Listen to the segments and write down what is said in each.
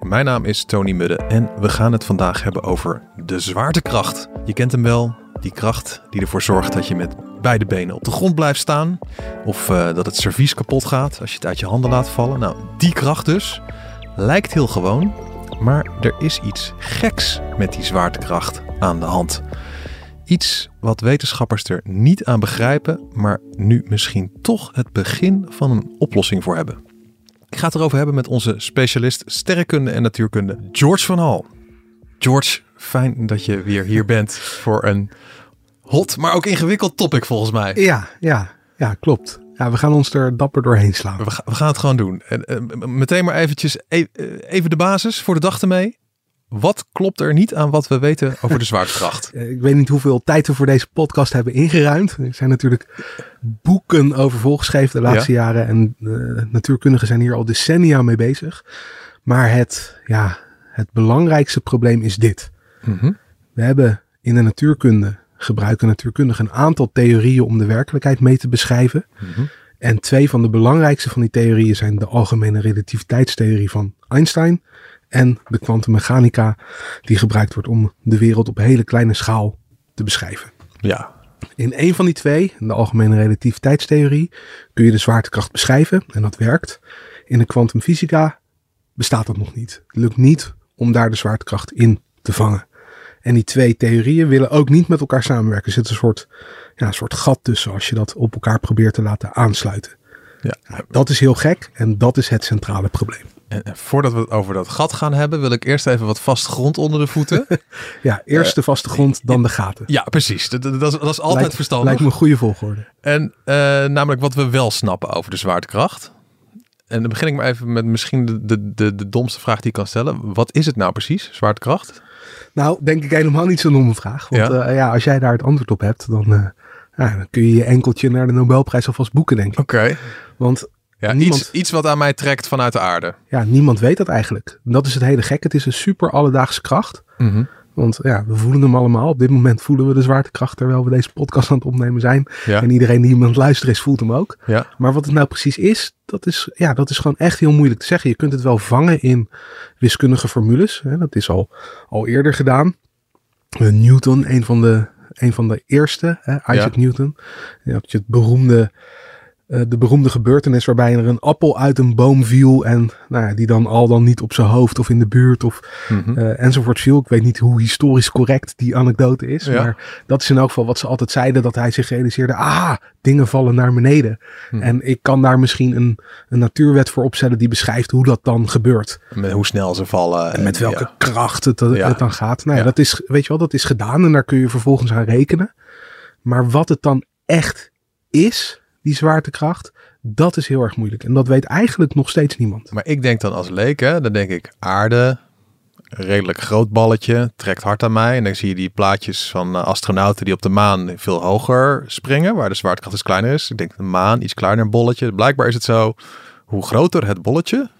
Mijn naam is Tony Mudde en we gaan het vandaag hebben over de zwaartekracht. Je kent hem wel, die kracht die ervoor zorgt dat je met beide benen op de grond blijft staan. Of eh, dat het servies kapot gaat als je het uit je handen laat vallen. Nou, die kracht dus lijkt heel gewoon, maar er is iets geks met die zwaartekracht aan de hand. Iets wat wetenschappers er niet aan begrijpen, maar nu misschien toch het begin van een oplossing voor hebben. Ik ga het erover hebben met onze specialist sterrenkunde en natuurkunde, George van Hal. George, fijn dat je weer hier bent voor een hot, maar ook ingewikkeld topic volgens mij. Ja, ja, ja, klopt. Ja, we gaan ons er dapper doorheen slaan. We, ga- we gaan het gewoon doen. En, eh, meteen maar eventjes e- eh, even de basis voor de dag ermee. Wat klopt er niet aan wat we weten over de zwaartekracht? Eh, Ik weet niet hoeveel tijd we voor deze podcast hebben ingeruimd. Er zijn natuurlijk boeken over volgeschreven de laatste jaren. En eh, natuurkundigen zijn hier al decennia mee bezig. Maar het, ja, het belangrijkste probleem is dit. Mhm. We hebben in de natuurkunde, gebruiken natuurkundigen een aantal theorieën om de werkelijkheid mee te beschrijven. Mhm. En twee van de belangrijkste van die theorieën zijn de algemene relativiteitstheorie van Einstein en de kwantummechanica, die gebruikt wordt om de wereld op hele kleine schaal te beschrijven. Ja, In een van die twee, de algemene relativiteitstheorie, kun je de zwaartekracht beschrijven en dat werkt. In de kwantumfysica bestaat dat nog niet. Het lukt niet om daar de zwaartekracht in te vangen. En die twee theorieën willen ook niet met elkaar samenwerken. Er zit een soort, ja, een soort gat tussen als je dat op elkaar probeert te laten aansluiten. ja. Dat is heel gek en dat is het centrale probleem. En en voordat we het over dat gat gaan hebben, wil ik eerst even wat vast grond onder de voeten. Ja, eerst de vaste grond, dan de gaten. ja, precies. Dat, dat, dat is, dat is altijd Lijkt- verstandig. Lijkt me een goede volgorde. En eh, namelijk wat we wel snappen over de zwaartekracht. En dan begin ik maar even met misschien de, de, de, de domste vraag die ik kan stellen. Wat is het nou precies, zwaartekracht? Nou, denk ik helemaal niet zo'n domme vraag. Want Ja. ja. ja, als jij daar het antwoord op hebt, dan, eh, ja, dan kun je je enkeltje naar de Nobelprijs alvast boeken, denk ik. Oké. Want Ja, Niemand- iets, iets wat aan mij trekt vanuit de aarde. ja, niemand weet dat eigenlijk. En dat is het hele gek. Het is een super alledaagse kracht. Mhm. Want ja, we voelen hem allemaal. Op dit moment voelen we de zwaartekracht terwijl we deze podcast aan het opnemen zijn. Ja. En iedereen die hem aan het luisteren is, voelt hem ook. Ja. Maar wat het nou precies is, dat is, ja, dat is gewoon echt heel moeilijk te zeggen. Je kunt het wel vangen in wiskundige formules. Hè. Dat is al, al eerder gedaan. Eh, Newton, een van de, een van de eerste, hè, Isaac Ja. Newton. Je hebt je het beroemde, eh, de beroemde gebeurtenis waarbij er een appel uit een boom viel. En nou ja, die dan al dan niet op zijn hoofd of in de buurt of Mhm. eh, enzovoort viel. Ik weet niet hoe historisch correct die anekdote is. Ja. Maar dat is in elk geval wat ze altijd zeiden. Dat hij zich realiseerde. Ah, dingen vallen naar beneden. Hm. En ik kan daar misschien een, een natuurwet voor opstellen. Die beschrijft hoe dat dan gebeurt. Met hoe snel ze vallen. En met welke Ja. kracht het, dan gaat. Nou ja, Ja. dat is, weet je wel, dat is gedaan. En daar kun je vervolgens aan rekenen. Maar wat het dan echt is, die zwaartekracht. Dat is heel erg moeilijk. En dat weet eigenlijk nog steeds niemand. Maar ik denk dan als leek, hè, dan denk ik aarde, redelijk groot balletje, trekt hard aan mij. En dan zie je die plaatjes van eh, astronauten die op de maan veel hoger springen, waar de zwaartekracht dus kleiner is. Ik denk de maan, iets kleiner bolletje. Blijkbaar is het zo, hoe groter het bolletje,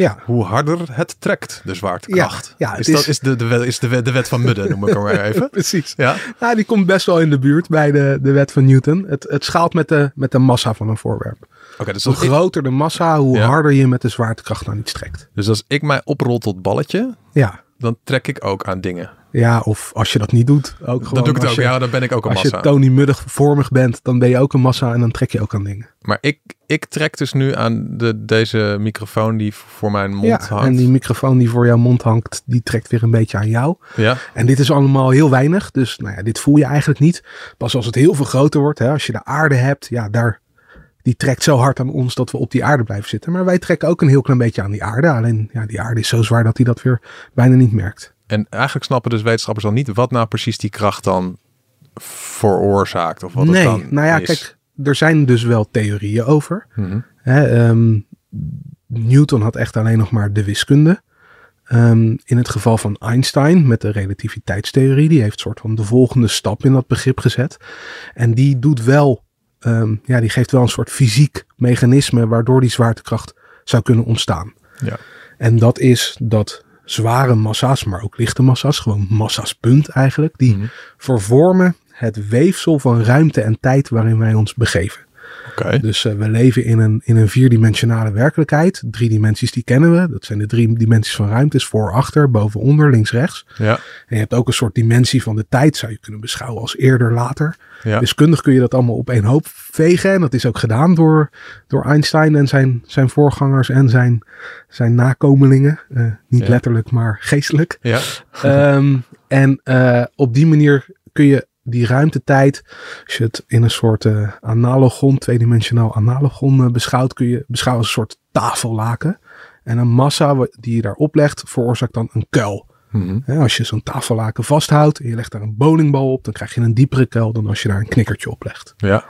Ja, hoe harder het trekt, de zwaartekracht. Ja, is, dat is- de, de, wet, is de, wet, de wet van Mudde, noem ik hem maar even. precies. Ja, Nou, die komt best wel in de buurt bij de, de wet van Newton. Het, het schaalt met de, met de massa van een voorwerp. oké. dus, Hoe ik, groter de massa, hoe Ja. harder je met de zwaartekracht aan iets trekt. dus als ik mij oprol tot balletje, Ja. Dan trek ik ook aan dingen. ja, of als je dat niet doet, ook gewoon. Dan doe ik het als ook. Je, Ja, dan ben ik ook een als massa. je Tony Muddig vormig bent, dan ben je ook een massa en dan trek je ook aan dingen. Maar ik, ik trek dus nu aan de, deze microfoon die voor mijn mond ja, hangt. en die microfoon die voor jouw mond hangt, die trekt weer een beetje aan jou. Ja, En dit is allemaal heel weinig, dus nou ja, dit voel je eigenlijk niet. Pas als het heel veel groter wordt, hè, als je de aarde hebt, ja, daar, die trekt zo hard aan ons dat we op die aarde blijven zitten. Maar wij trekken ook een heel klein beetje aan die aarde. Alleen ja, die aarde is zo zwaar dat hij dat weer bijna niet merkt. en eigenlijk snappen dus wetenschappers dan niet wat nou precies die kracht dan veroorzaakt. Of wat nee, het dan nou ja, is. kijk, er zijn dus wel theorieën over. Mhm. Hè, ehm, Newton had echt alleen nog maar de wiskunde. Ehm, in het geval van Einstein met de relativiteitstheorie, die heeft soort van de volgende stap in dat begrip gezet. En die doet wel, ehm, ja, die geeft wel een soort fysiek mechanisme waardoor die zwaartekracht zou kunnen ontstaan. Ja. En dat is dat zware massa's, maar ook lichte massa's, gewoon massa's punt eigenlijk, die Mhm. vervormen het weefsel van ruimte en tijd waarin wij ons begeven. Dus eh, we leven in een, in een vierdimensionale werkelijkheid. Drie dimensies die kennen we. Dat zijn de drie dimensies van ruimte. Is voor, achter, boven, onder, links, rechts. Ja. En je hebt ook een soort dimensie van de tijd. Zou je kunnen beschouwen als eerder, later. Ja. Wiskundig kun je dat allemaal op één hoop vegen. En dat is ook gedaan door, door Einstein en zijn, zijn voorgangers en zijn, zijn nakomelingen. Eh, niet Ja. letterlijk, maar geestelijk. Ja. Ehm, en eh, op die manier kun je die ruimtetijd, als je het in een soort eh, analogon, tweedimensionaal analogon eh, beschouwt, kun je beschouwen als een soort tafellaken. En een massa die je daarop legt, veroorzaakt dan een kuil. Mhm. Als je zo'n tafellaken vasthoudt en je legt daar een bowlingbal op, dan krijg je een diepere kuil dan als je daar een knikkertje op legt. Ja.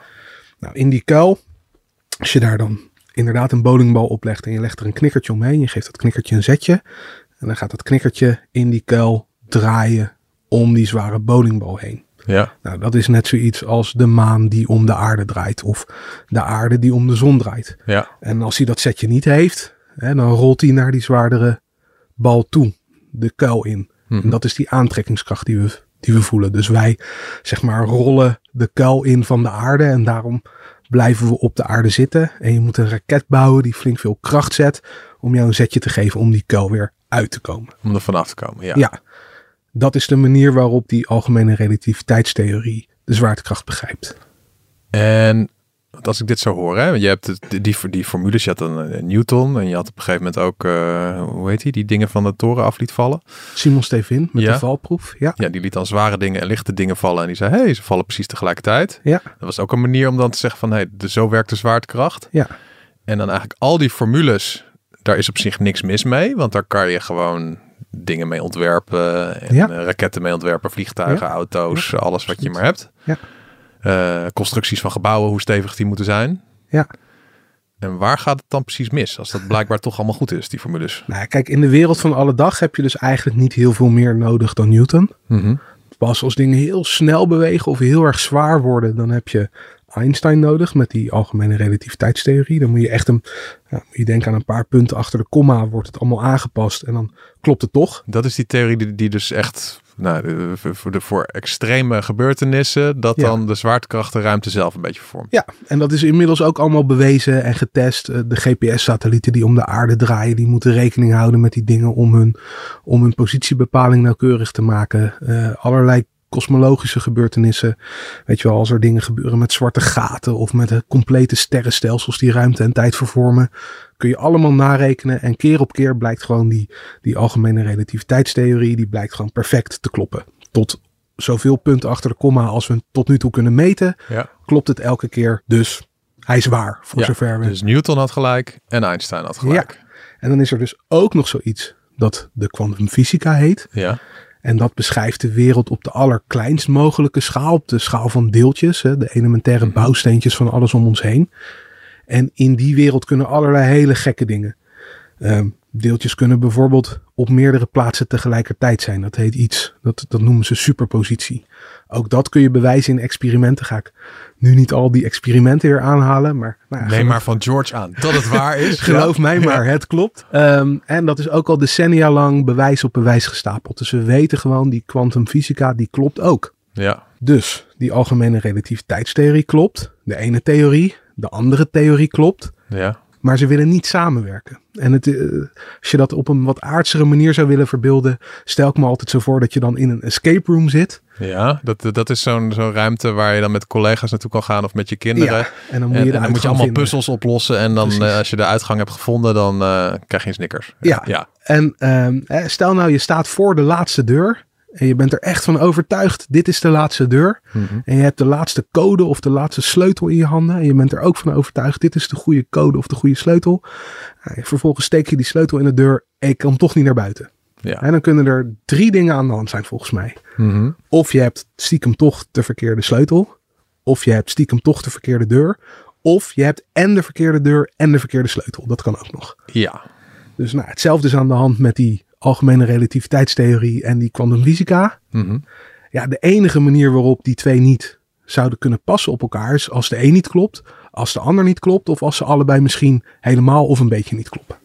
Nou, in die kuil, als je daar dan inderdaad een bowlingbal op legt en je legt er een knikkertje omheen, je geeft dat knikkertje een zetje, en dan gaat dat knikkertje in die kuil draaien om die zware bowlingbal heen. Ja. Nou, dat is net zoiets als de maan die om de aarde draait of de aarde die om de zon draait. Ja. En als hij dat setje niet heeft, hè, dan rolt hij naar die zwaardere bal toe, de kuil in. Mhm. En dat is die aantrekkingskracht die we, die we voelen. Dus wij, zeg maar, rollen de kuil in van de aarde en daarom blijven we op de aarde zitten. En je moet een raket bouwen die flink veel kracht zet om jou een zetje te geven om die kuil weer uit te komen. Om er vanaf te komen. Ja. Ja, dat is de manier waarop die algemene relativiteitstheorie de zwaartekracht begrijpt. En want als ik dit zo hoor, hè, je hebt die, die, die formules, je had een, een Newton en je had op een gegeven moment ook, eh, hoe heet die, die dingen van de toren af liet vallen. Simon Stevin met Ja. de valproef. Ja, Ja, die liet dan zware dingen en lichte dingen vallen en die zei, hé, hey, ze vallen precies tegelijkertijd. ja, Dat was ook een manier om dan te zeggen van, hé, hey, zo werkt de zwaartekracht. ja. En dan eigenlijk al die formules, daar is op zich niks mis mee, want daar kan je gewoon dingen mee ontwerpen en Ja. eh, raketten mee ontwerpen, vliegtuigen, auto's, alles wat je maar hebt. Ja. Eh, constructies van gebouwen, hoe stevig die moeten zijn. Ja. En waar gaat het dan precies mis? Als dat blijkbaar toch allemaal goed is, die formules. Nou, kijk, in de wereld van alle dag heb je dus eigenlijk niet heel veel meer nodig dan Newton. Mhm. Pas als dingen heel snel bewegen of heel erg zwaar worden, dan heb je Einstein nodig met die algemene relativiteitstheorie. Dan moet je echt een, ja, je denken aan een paar punten achter de komma, wordt het allemaal aangepast en dan klopt het toch. Dat is die theorie die, die dus echt nou, de- voor, de, voor extreme gebeurtenissen, dat Ja. dan de zwaartekracht de ruimte zelf een beetje vormt. Ja, en dat is inmiddels ook allemaal bewezen en getest. Eh, De GPS-satellieten die om de aarde draaien, die moeten rekening houden met die dingen om hun, om hun positiebepaling nauwkeurig te maken. Eh, allerlei kosmologische gebeurtenissen. Weet je wel, als er dingen gebeuren met zwarte gaten of met complete sterrenstelsels die ruimte en tijd vervormen, kun je allemaal narekenen. En keer op keer blijkt gewoon die, die algemene relativiteitstheorie, die blijkt gewoon perfect te kloppen. Tot zoveel punten achter de komma als we tot nu toe kunnen meten Ja. klopt het elke keer. Dus hij is waar, voor Ja, zover we... Dus Newton had gelijk en Einstein had gelijk. En dan is er dus ook nog zoiets dat de kwantumfysica heet. Ja. En dat beschrijft de wereld op de allerkleinst mogelijke schaal. Op de schaal van deeltjes, hè, de elementaire Mhm. bouwsteentjes van alles om ons heen. En in die wereld kunnen allerlei hele gekke dingen. Ehm, deeltjes kunnen bijvoorbeeld op meerdere plaatsen tegelijkertijd zijn. Dat heet iets, dat, dat noemen ze superpositie. Ook dat kun je bewijzen in experimenten. Ga ik nu niet al die experimenten weer aanhalen. Maar, nou ja, Neem maar van George aan dat het waar is. Geloof Ja. mij maar, het klopt. Ehm, en dat is ook al decennia lang bewijs op bewijs gestapeld. Dus we weten gewoon, die kwantumfysica, die klopt ook. Ja. Dus die algemene relativiteitstheorie klopt. De ene theorie, de andere theorie klopt. Ja. Maar ze willen niet samenwerken. En het, eh, als je dat op een wat aardsere manier zou willen verbeelden, stel ik me altijd zo voor dat je dan in een escape room zit. Ja, dat, dat is zo'n zo'n ruimte waar je dan met collega's naartoe kan gaan of met je kinderen. Ja, en dan moet je, de en dan moet je allemaal vinden. puzzels oplossen. En dan eh, als je de uitgang hebt gevonden, dan eh, krijg je een Snickers. Ja. ja. En ehm, eh, stel nou, je staat voor de laatste deur. En je bent er echt van overtuigd, dit is de laatste deur. Mhm. En je hebt de laatste code of de laatste sleutel in je handen. En je bent er ook van overtuigd, dit is de goede code of de goede sleutel. Nou, vervolgens steek je die sleutel in de deur en je kan toch niet naar buiten. Ja. En dan kunnen er drie dingen aan de hand zijn volgens mij. Mhm. Of je hebt stiekem toch de verkeerde sleutel. Of je hebt stiekem toch de verkeerde deur. Of je hebt en de verkeerde deur en de verkeerde sleutel. Dat kan ook nog. ja. Dus nou, hetzelfde is aan de hand met die algemene relativiteitstheorie en die kwantumfysica. Mhm. Ja, de enige manier waarop die twee niet zouden kunnen passen op elkaar is als de een niet klopt, als de ander niet klopt of als ze allebei misschien helemaal of een beetje niet kloppen.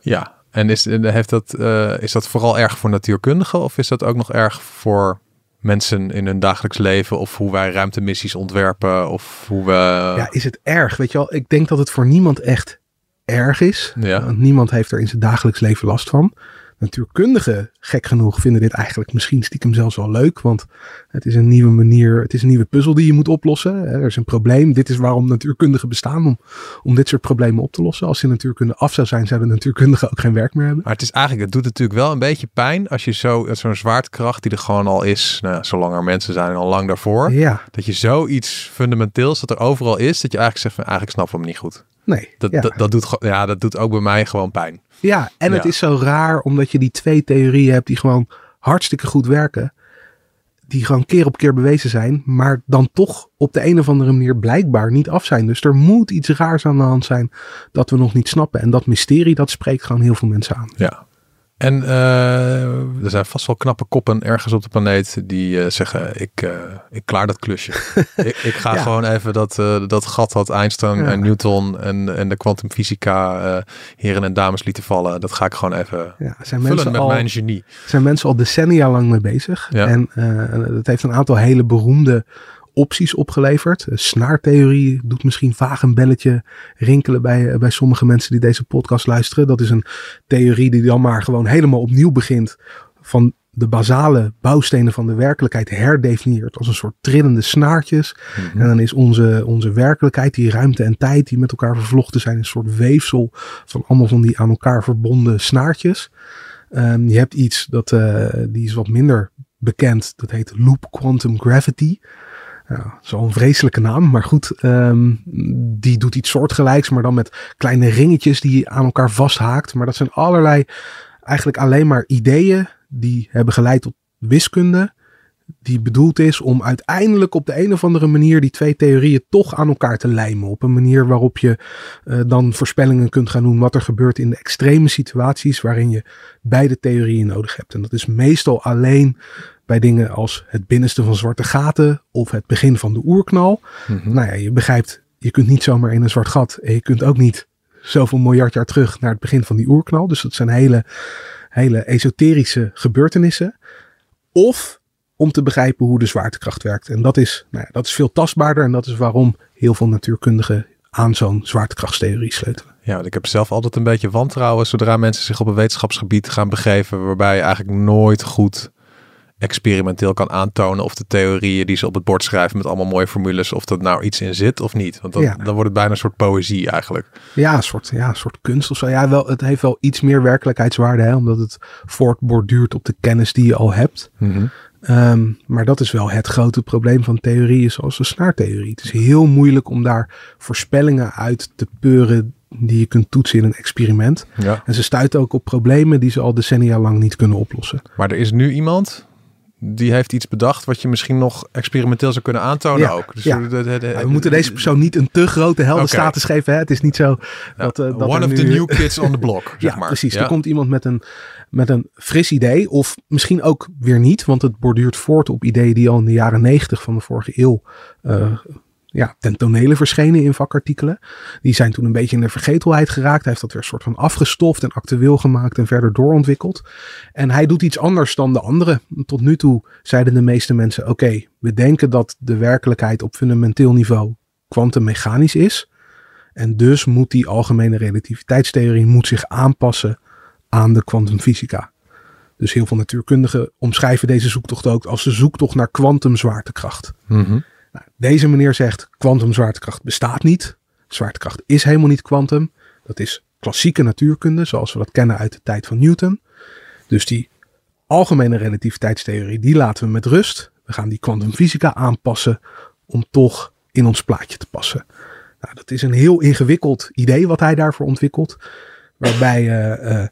Ja, en is, heeft dat, eh, is dat vooral erg voor natuurkundigen of is dat ook nog erg voor mensen in hun dagelijks leven of hoe wij ruimtemissies ontwerpen of hoe we... Ja, is het erg? Weet je wel, ik denk dat het voor niemand echt erg is. Ja. Want niemand heeft er in zijn dagelijks leven last van. Natuurkundigen, gek genoeg, vinden dit eigenlijk misschien stiekem zelfs wel leuk. Want het is een nieuwe manier, het is een nieuwe puzzel die je moet oplossen. Er is een probleem. Dit is waarom natuurkundigen bestaan, om, om dit soort problemen op te lossen. Als die natuurkunde af zou zijn, zouden natuurkundigen ook geen werk meer hebben. Maar het is eigenlijk, het doet natuurlijk wel een beetje pijn als je zo, zo'n zwaartekracht die er gewoon al is, nou, ja, zolang er mensen zijn al lang daarvoor, Ja, dat je zoiets fundamenteels dat er overal is, dat je eigenlijk zegt van eigenlijk snap ik hem niet goed. Nee. Dat, ja. dat, dat doet, ja, dat doet ook bij mij gewoon pijn. Ja, en het is zo raar omdat je die twee theorieën hebt die gewoon hartstikke goed werken. Die gewoon keer op keer bewezen zijn, maar dan toch op de een of andere manier blijkbaar niet af zijn. Dus er moet iets raars aan de hand zijn dat we nog niet snappen. En dat mysterie, dat spreekt gewoon heel veel mensen aan. Ja. En eh, er zijn vast wel knappe koppen ergens op de planeet die eh, zeggen: ik, eh, ik klaar dat klusje. ik, ik ga Ja. gewoon even dat, dat gat wat Einstein Ja. en Newton en, en de kwantumfysica heren en dames lieten vallen. Dat ga ik gewoon even Ja, zijn vullen met al, mijn genie. zijn mensen al decennia lang mee bezig. Ja. En het heeft een aantal hele beroemde opties opgeleverd. De snaartheorie doet misschien vaag een belletje rinkelen bij, eh, bij sommige mensen die deze podcast luisteren. Dat is een theorie die dan maar gewoon helemaal opnieuw begint van de basale bouwstenen van de werkelijkheid herdefinieert als een soort trillende snaartjes. Mhm. En dan is onze, onze werkelijkheid, die ruimte en tijd die met elkaar vervlochten zijn, een soort weefsel van allemaal van die aan elkaar verbonden snaartjes. Ehm, je hebt iets dat eh, die is wat minder bekend. Dat heet Loop Quantum Gravity. Ja, een vreselijke naam, maar goed. ehm, die doet iets soortgelijks, maar dan met kleine ringetjes die je aan elkaar vasthaakt. Maar dat zijn allerlei, eigenlijk alleen maar ideeën die hebben geleid tot wiskunde. Die bedoeld is om uiteindelijk op de een of andere manier die twee theorieën toch aan elkaar te lijmen. Op een manier waarop je eh, dan voorspellingen kunt gaan doen wat er gebeurt in de extreme situaties waarin je beide theorieën nodig hebt. En dat is meestal alleen bij dingen als het binnenste van zwarte gaten of het begin van de oerknal. Mhm. Nou ja, je begrijpt, je kunt niet zomaar in een zwart gat en je kunt ook niet zoveel miljard jaar terug naar het begin van die oerknal. Dus dat zijn hele, hele esoterische gebeurtenissen. Of om te begrijpen hoe de zwaartekracht werkt. En dat is, nou ja, dat is veel tastbaarder en dat is waarom heel veel natuurkundigen aan zo'n zwaartekrachtstheorie sleutelen. Ja, ik heb zelf altijd een beetje wantrouwen zodra mensen zich op een wetenschapsgebied gaan begeven waarbij je eigenlijk nooit goed experimenteel kan aantonen of de theorieën die ze op het bord schrijven met allemaal mooie formules, of dat nou iets in zit of niet. Want dan, Ja. dan wordt het bijna een soort poëzie eigenlijk. Ja, een soort, ja, een soort kunst of zo. Ja, wel, het heeft wel iets meer werkelijkheidswaarde, hè, omdat het voortborduurt op de kennis die je al hebt. Ehm, maar dat is wel het grote probleem van theorieën zoals de snaartheorie. Het is heel moeilijk om daar voorspellingen uit te peuren die je kunt toetsen in een experiment. Ja. En ze stuiten ook op problemen die ze al decennia lang niet kunnen oplossen. Maar er is nu iemand die heeft iets bedacht wat je misschien nog experimenteel zou kunnen aantonen Ja, ook. Dus ja. de- de- de- Ja, we moeten deze persoon niet een te grote heldenstatus geven. Hè? Het is niet zo dat, eh, dat One of nu- the new kids on the block, zeg Ja, maar. precies. Er komt iemand met een, met een fris idee. Of misschien ook weer niet. Want het borduurt voort op ideeën die al in de jaren negentig van de vorige eeuw... eh, ja, ten tonele verschenen in vakartikelen. Die zijn toen een beetje in de vergetelheid geraakt. Hij heeft dat weer een soort van afgestoft en actueel gemaakt en verder doorontwikkeld. En hij doet iets anders dan de anderen. Tot nu toe zeiden de meeste mensen: oké, we denken dat de werkelijkheid op fundamenteel niveau kwantummechanisch is. En dus moet die algemene relativiteitstheorie moet zich aanpassen aan de kwantumfysica. Dus heel veel natuurkundigen omschrijven deze zoektocht ook als de zoektocht naar kwantumzwaartekracht. Mhm. Nou, deze meneer zegt kwantumzwaartekracht bestaat niet. Zwaartekracht is helemaal niet kwantum. Dat is klassieke natuurkunde zoals we dat kennen uit de tijd van Newton. Dus die algemene relativiteitstheorie die laten we met rust. We gaan die kwantumfysica aanpassen om toch in ons plaatje te passen. Nou, dat is een heel ingewikkeld idee wat hij daarvoor ontwikkelt. Waarbij eh, eh,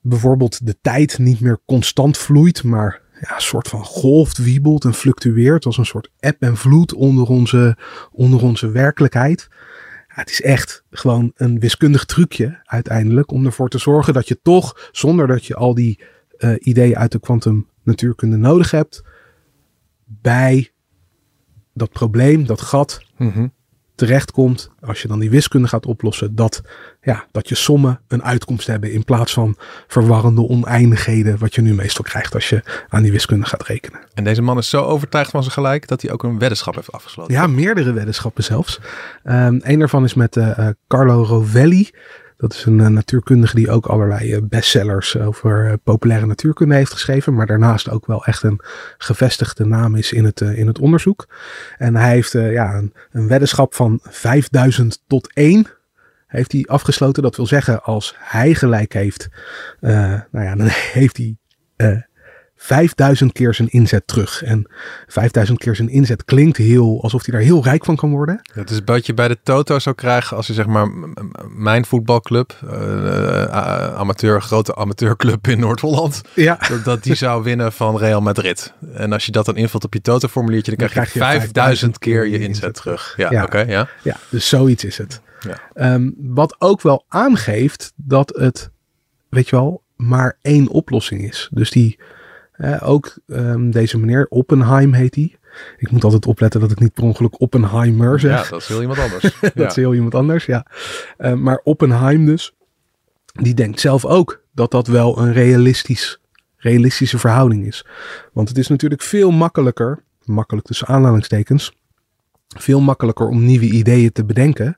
bijvoorbeeld de tijd niet meer constant vloeit, maar ja, een soort van golft, wiebelt en fluctueert als een soort eb en vloed onder onze, onder onze werkelijkheid. Ja, het is echt gewoon een wiskundig trucje uiteindelijk om ervoor te zorgen dat je toch, zonder dat je al die uh, ideeën uit de kwantum natuurkunde nodig hebt, bij dat probleem, dat gat, Mhm. Terechtkomt, als je dan die wiskunde gaat oplossen, dat, ja, dat je sommen een uitkomst hebben in plaats van verwarrende oneindigheden, wat je nu meestal krijgt als je aan die wiskunde gaat rekenen. En deze man is zo overtuigd van zijn gelijk dat hij ook een weddenschap heeft afgesloten. Ja, meerdere weddenschappen zelfs. Um, een daarvan is met uh, Carlo Rovelli. Dat is een uh, natuurkundige die ook allerlei uh, bestsellers over uh, populaire natuurkunde heeft geschreven. Maar daarnaast ook wel echt een gevestigde naam is in het, in het onderzoek. En hij heeft ja, een, een, weddenschap van 5000 tot 1 heeft hij afgesloten. Dat wil zeggen, als hij gelijk heeft, nou ja, dan heeft hij 5000 keer zijn inzet terug. En 5000 keer zijn inzet klinkt heel alsof hij daar heel rijk van kan worden. Het is wat je bij de Toto zou krijgen als je zeg maar mijn voetbalclub, uh, amateur, grote amateurclub in Noord-Holland, ja. dat, dat, die zou winnen van Real Madrid. En als je dat dan invult op je Toto-formuliertje, dan, dan, krijg je, 5000 keer je inzet terug. Ja, ja. oké, okay, ja. Ja, dus zoiets is het. Ja. Um, wat ook wel aangeeft dat het, weet je wel, maar één oplossing is. Dus die uh, ook um, deze meneer, Oppenheim heet hij. Ik moet altijd opletten dat ik niet per ongeluk Oppenheimer zeg. Ja, dat is heel iemand anders. dat ja. is heel iemand anders, ja. Uh, maar Oppenheim dus, die denkt zelf ook dat dat wel een realistisch, realistische verhouding is. Want het is natuurlijk veel makkelijker, makkelijk tussen aanhalingstekens, veel makkelijker om nieuwe ideeën te bedenken.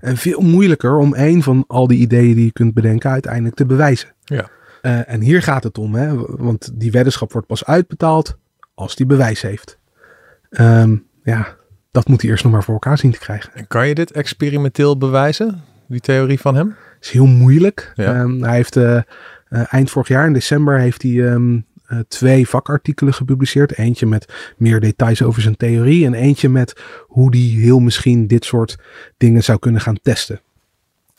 En veel moeilijker om een van al die ideeën die je kunt bedenken uiteindelijk te bewijzen. Ja. Uh, en hier gaat het om, hè? want die weddenschap wordt pas uitbetaald als die bewijs heeft. Um, ja, dat moet hij eerst nog maar voor elkaar zien te krijgen. En kan je dit experimenteel bewijzen, die theorie van hem? is heel moeilijk. Ja. Um, hij heeft uh, uh, eind vorig jaar in december heeft hij um, twee vakartikelen gepubliceerd. Eentje met meer details over zijn theorie en eentje met hoe hij heel misschien dit soort dingen zou kunnen gaan testen.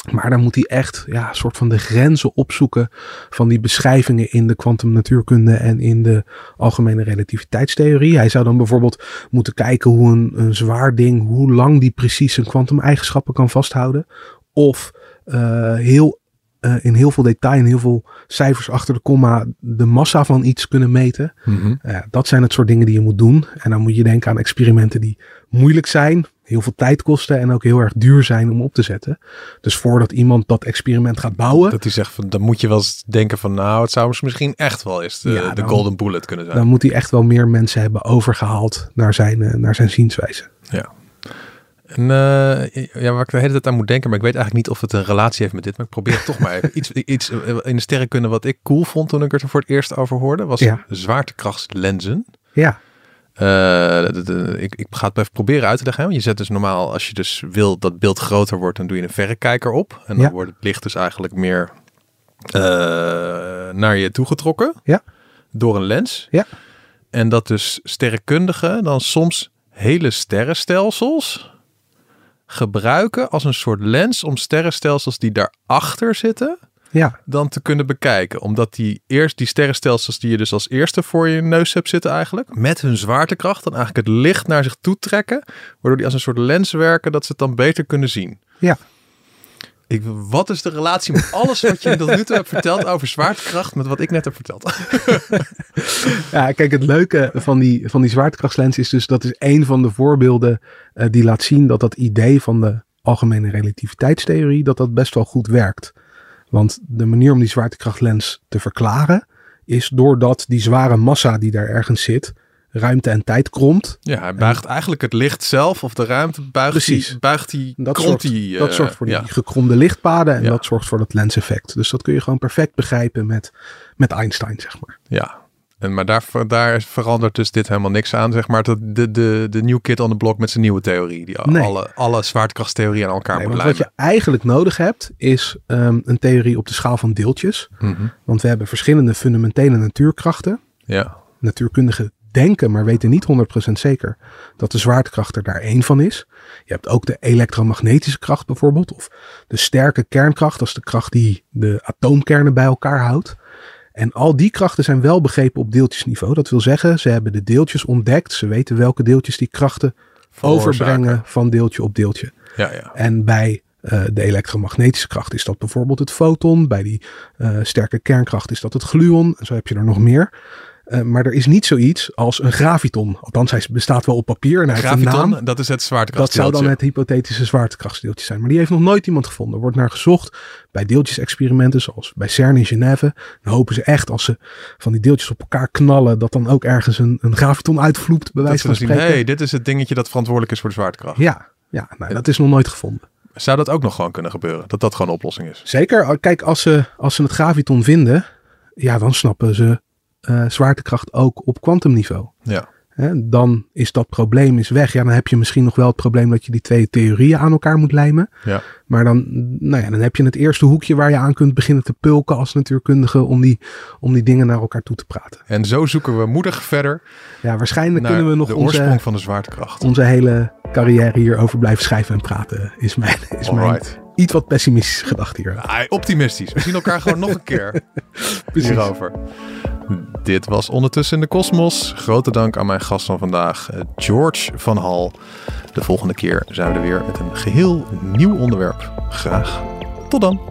Maar dan moet hij echt ja, een soort van de grenzen opzoeken van die beschrijvingen in de kwantumnatuurkunde en in de algemene relativiteitstheorie. Hij zou dan bijvoorbeeld moeten kijken hoe een, een zwaar ding, hoe lang die precies zijn kwantumeigenschappen kan vasthouden. Of uh, heel, uh, in heel veel detail en heel veel cijfers achter de komma de massa van iets kunnen meten. Mm -hmm. uh, dat zijn het soort dingen die je moet doen. En dan moet je denken aan experimenten die moeilijk zijn, heel veel tijd kosten en ook heel erg duur zijn om op te zetten. Dus voordat iemand dat experiment gaat bouwen. Dat hij zegt van dan moet je wel eens denken van nou het zou misschien echt wel eens de, Ja, de dan- golden bullet kunnen zijn. Dan moet hij echt wel meer mensen hebben overgehaald naar zijn, eh, naar zijn zienswijze. En eh, ja, waar ik de hele tijd aan moet denken, maar ik weet eigenlijk niet of het een relatie heeft met dit, maar ik probeer het toch maar even. Iets, iets eh, in de sterrenkunde wat ik cool vond toen ik er voor het eerst over hoorde, was Ja. zwaartekrachtslenzen. Ja, Eh, de- de- ik, ik ga het even proberen uit te leggen. hè. Je zet dus normaal, als je dus wil dat beeld groter wordt, dan doe je een verrekijker op. En dan Ja. wordt het licht dus eigenlijk meer eh, naar je toegetrokken. Ja. Door een lens. Ja. En dat dus sterrenkundigen dan soms hele sterrenstelsels gebruiken als een soort lens om sterrenstelsels die daarachter zitten ja, dan te kunnen bekijken. Omdat die eerst die sterrenstelsels die je dus als eerste voor je neus hebt zitten eigenlijk, met hun zwaartekracht dan eigenlijk het licht naar zich toe trekken, waardoor die als een soort lens werken dat ze het dan beter kunnen zien. ja. Ik, wat is de relatie met alles wat je tot nu toe hebt verteld over zwaartekracht met wat ik net heb verteld? Ja, kijk, het leuke van die, van die zwaartekrachtslens is dus dat is een van de voorbeelden eh, die laat zien dat dat idee van de algemene relativiteitstheorie, dat dat best wel goed werkt. Want de manier om die zwaartekrachtlens te verklaren is doordat die zware massa die daar ergens zit, ruimte en tijd kromt. Ja, hij buigt eigenlijk het licht zelf of de ruimte buigt Precies. die, buigt die, Dat, zorgt, die, dat eh, zorgt voor die ja. gekromde lichtpaden en Ja. dat zorgt voor dat lenseffect. Dus dat kun je gewoon perfect begrijpen met, met Einstein, zeg maar. Ja, en, maar daar, daar verandert dus dit helemaal niks aan, zeg maar. Dat de, de, de new kid on the block met zijn nieuwe theorie. Die Nee. alle, alle zwaartekrachtstheorieën aan elkaar Nee, moet wat je eigenlijk nodig hebt, is ehm, een theorie op de schaal van deeltjes. Mhm. Want we hebben verschillende fundamentele natuurkrachten. Ja, Natuurkundigen denken, maar weten niet 100% zeker dat de zwaartekracht er daar één van is. Je hebt ook de elektromagnetische kracht bijvoorbeeld, of de sterke kernkracht, dat is de kracht die de atoomkernen bij elkaar houdt. En al die krachten zijn wel begrepen op deeltjesniveau. Dat wil zeggen, ze hebben de deeltjes ontdekt. Ze weten welke deeltjes die krachten overbrengen van deeltje op deeltje. Ja, ja. En bij uh, de elektromagnetische kracht is dat bijvoorbeeld het foton. Bij die uh, sterke kernkracht is dat het gluon. En zo heb je er nog meer. Uh, maar er is niet zoiets als een graviton. Althans, hij bestaat wel op papier. En hij graviton, heeft een naam. dat is het zwaartekrachtdeeltje. Dat zou dan het hypothetische zwaartekrachtsdeeltje zijn. Maar die heeft nog nooit iemand gevonden. Er wordt naar gezocht bij deeltjesexperimenten, zoals bij CERN in Genève. Dan hopen ze echt, als ze van die deeltjes op elkaar knallen, dat dan ook ergens een, een graviton uitvloept, bij wijze van spreken. Hey, dit is het dingetje dat verantwoordelijk is voor de zwaartekracht. Ja, ja nou, dat is nog nooit gevonden. Zou dat ook nog gewoon kunnen gebeuren? Dat dat gewoon een oplossing is? Zeker. Kijk, als ze, als ze het graviton vinden, ja, dan snappen ze uh, zwaartekracht ook op kwantumniveau. Ja. Hè, dan is dat probleem is weg. Ja, dan heb je misschien nog wel het probleem dat je die twee theorieën aan elkaar moet lijmen. Ja. Maar dan, nou ja, dan heb je het eerste hoekje waar je aan kunt beginnen te pulken als natuurkundige om die, om die dingen naar elkaar toe te praten. En zo zoeken we moedig verder. Ja, waarschijnlijk kunnen we nog de onze, oorsprong van de zwaartekracht. onze hele carrière hierover blijven schrijven en praten. Is mijn, is mijn iets wat pessimistische gedachte hier. Ah, optimistisch. We zien elkaar gewoon nog een keer hierover. Dit was Ondertussen in de Kosmos. Grote dank aan mijn gast van vandaag, George van Hal. De volgende keer zijn we er weer met een geheel nieuw onderwerp. Graag. Tot dan.